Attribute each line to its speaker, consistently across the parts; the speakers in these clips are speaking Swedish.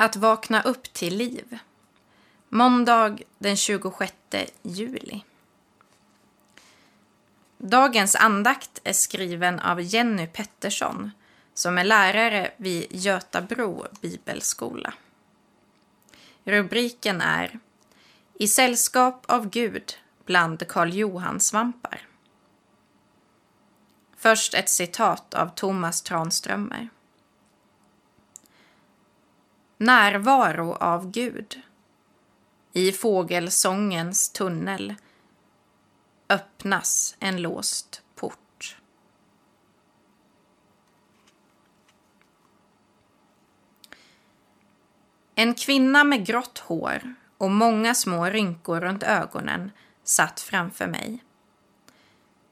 Speaker 1: Att vakna upp till liv. Måndag den 26 juli. Dagens andakt är skriven av Jenny Pettersson som är lärare vid Götabro bibelskola. Rubriken är I sällskap av Gud bland Karl Johan-svampar. Först ett citat av Thomas Tranströmer. Närvaro av Gud. I fågelsångens tunnel öppnas en låst port. En kvinna med grått hår och många små rynkor runt ögonen satt framför mig.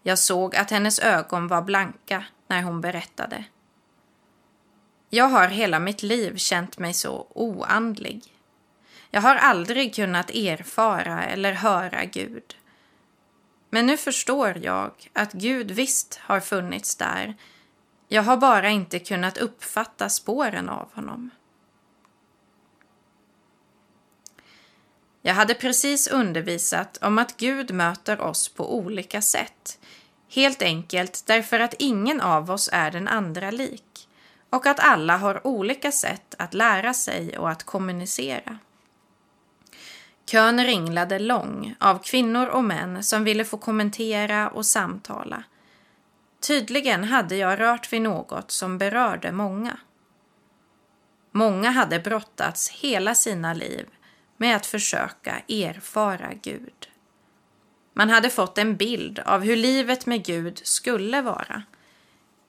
Speaker 1: Jag såg att hennes ögon var blanka när hon berättade. Jag har hela mitt liv känt mig så oandlig. Jag har aldrig kunnat erfara eller höra Gud. Men nu förstår jag att Gud visst har funnits där. Jag har bara inte kunnat uppfatta spåren av honom. Jag hade precis undervisat om att Gud möter oss på olika sätt. Helt enkelt därför att ingen av oss är den andra lik och att alla har olika sätt att lära sig och att kommunicera. Kön ringlade lång av kvinnor och män som ville få kommentera och samtala. Tydligen hade jag rört vid något som berörde många. Många hade brottats hela sina liv med att försöka erfara Gud. Man hade fått en bild av hur livet med Gud skulle vara.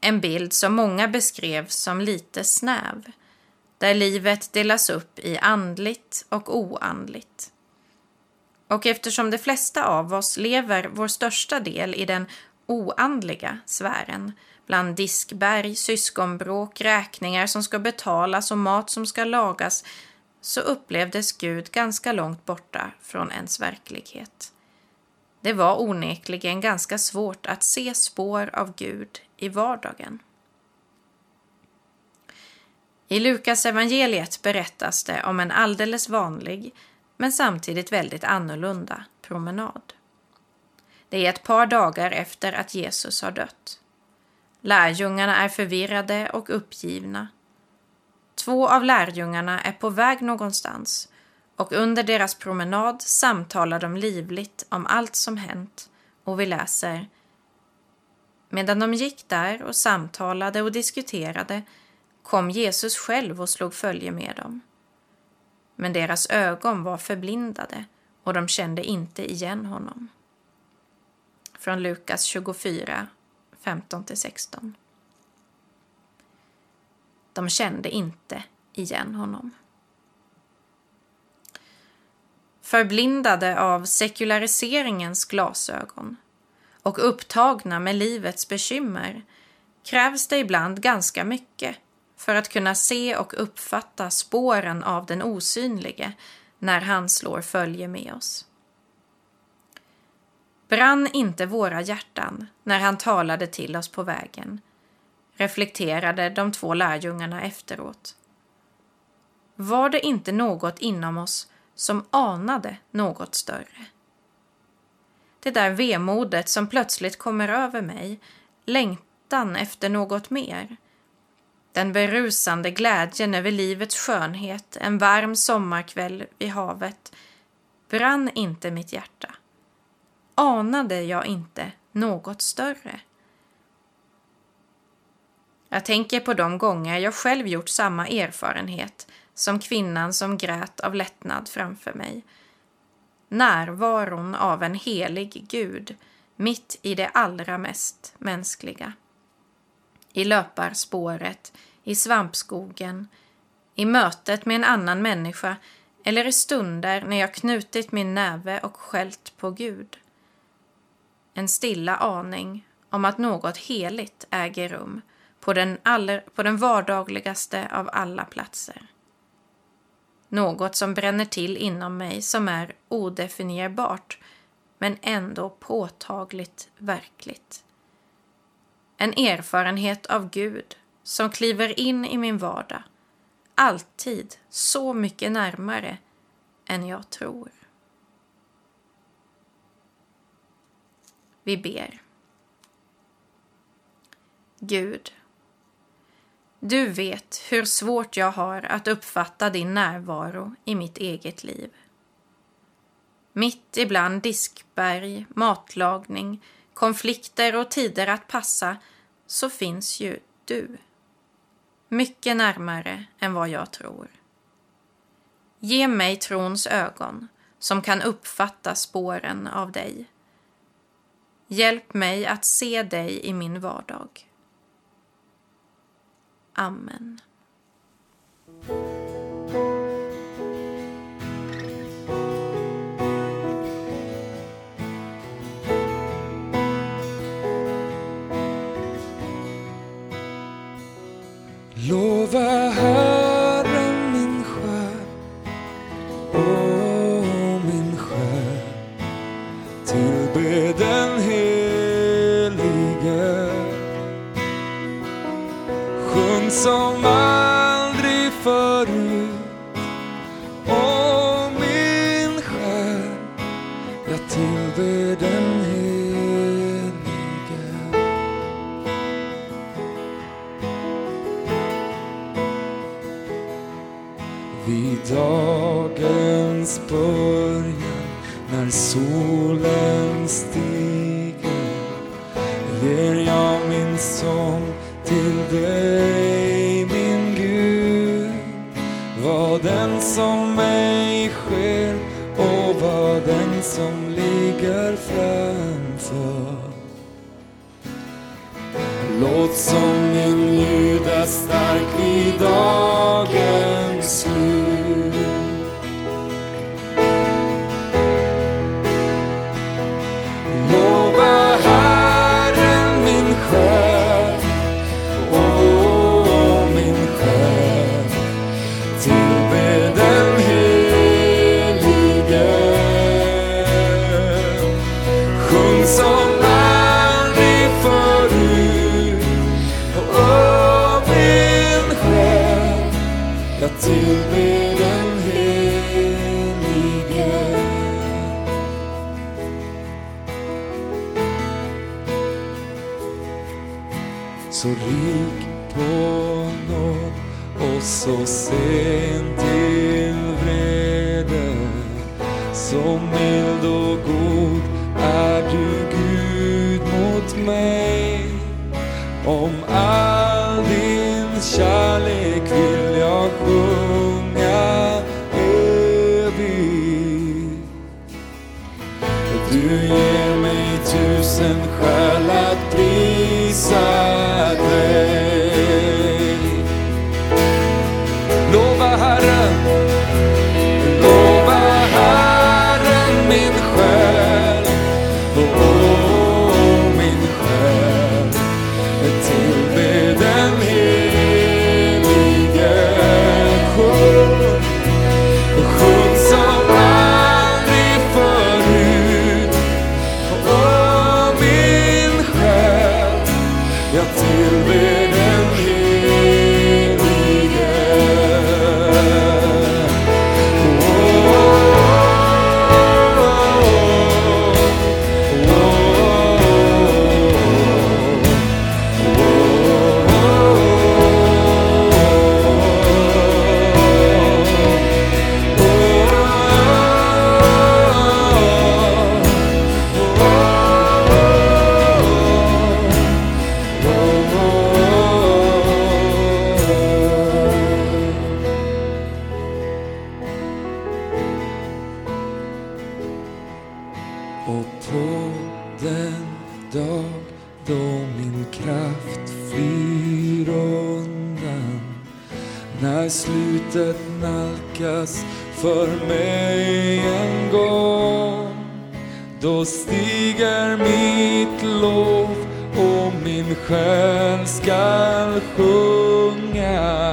Speaker 1: En bild som många beskrev som lite snäv, där livet delas upp i andligt och oandligt. Och eftersom de flesta av oss lever vår största del i den oandliga sfären, bland diskberg, syskonbråk, räkningar som ska betalas och mat som ska lagas, så upplevdes Gud ganska långt borta från ens verklighet. Det var onekligen ganska svårt att se spår av Gud i vardagen. I Lukas evangeliet berättas det om en alldeles vanlig, men samtidigt väldigt annorlunda promenad. Det är ett par dagar efter att Jesus har dött. Lärjungarna är förvirrade och uppgivna. Två av lärjungarna är på väg någonstans och under deras promenad samtalar de livligt om allt som hänt och vi läser Medan de gick där och samtalade och diskuterade kom Jesus själv och slog följe med dem. Men deras ögon var förblindade och de kände inte igen honom. Från Lukas 24, 15-16. De kände inte igen honom. Förblindade av sekulariseringens glasögon och upptagna med livets bekymmer krävs det ibland ganska mycket för att kunna se och uppfatta spåren av den osynlige när han slår följe med oss. Brann inte våra hjärtan när han talade till oss på vägen? reflekterade de två lärjungarna efteråt. Var det inte något inom oss som anade något större? Det där vemodet som plötsligt kommer över mig, längtan efter något mer, den berusande glädjen över livets skönhet en varm sommarkväll vid havet brann inte mitt hjärta. Anade jag inte något större? Jag tänker på de gånger jag själv gjort samma erfarenhet som kvinnan som grät av lättnad framför mig. Närvaron av en helig Gud mitt i det allra mest mänskliga. I löparspåret, i svampskogen, i mötet med en annan människa eller i stunder när jag knutit min näve och skällt på Gud. En stilla aning om att något heligt äger rum på den, aller, på den vardagligaste av alla platser. Något som bränner till inom mig som är odefinierbart men ändå påtagligt verkligt. En erfarenhet av Gud som kliver in i min vardag, alltid så mycket närmare än jag tror. Vi ber. Gud, du vet hur svårt jag har att uppfatta din närvaro i mitt eget liv. Mitt ibland diskberg, matlagning, konflikter och tider att passa så finns ju du. Mycket närmare än vad jag tror. Ge mig trons ögon som kan uppfatta spåren av dig. Hjälp mig att se dig i min vardag. Amen.
Speaker 2: Lova min sång till dig min Gud. Var den som mig sker och var den som ligger framför. Låt sången ljuda stark vid dagens slut. Att tillbe den helige. Så rik på nåd och så sent till vrede. Så mild och god är du Gud mot mig. Om all tusen skäl då min kraft flyr undan. När slutet nalkas för mig en gång då stiger mitt lov och min själ skall sjunga.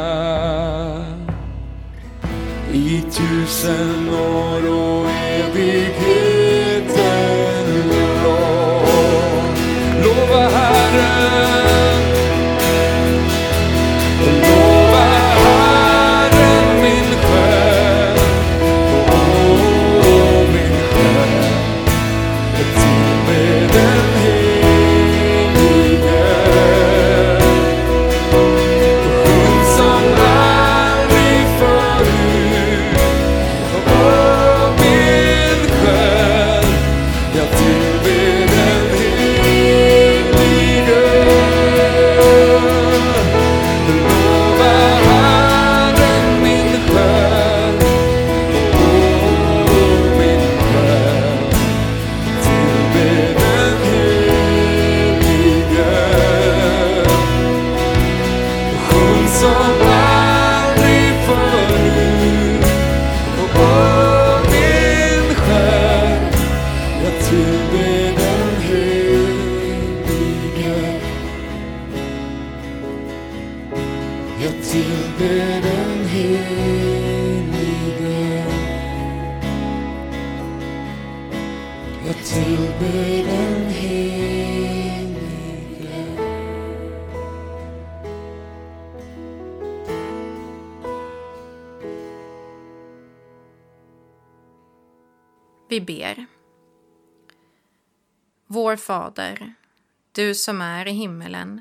Speaker 2: I tusen år och evighet Jag tillber den helige. Jag tillber den helige.
Speaker 1: Vi ber. Vår Fader, du som är i himmelen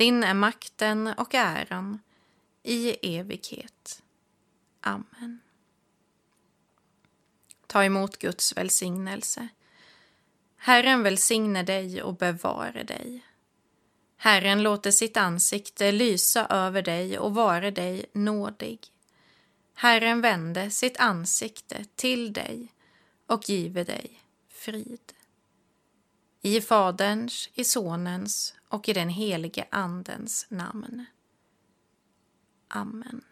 Speaker 1: din är makten och äran i evighet. Amen. Ta emot Guds välsignelse. Herren välsigne dig och bevare dig. Herren låter sitt ansikte lysa över dig och vare dig nådig. Herren vände sitt ansikte till dig och give dig frid. I Faderns, i Sonens och i den helige Andens namn. Amen.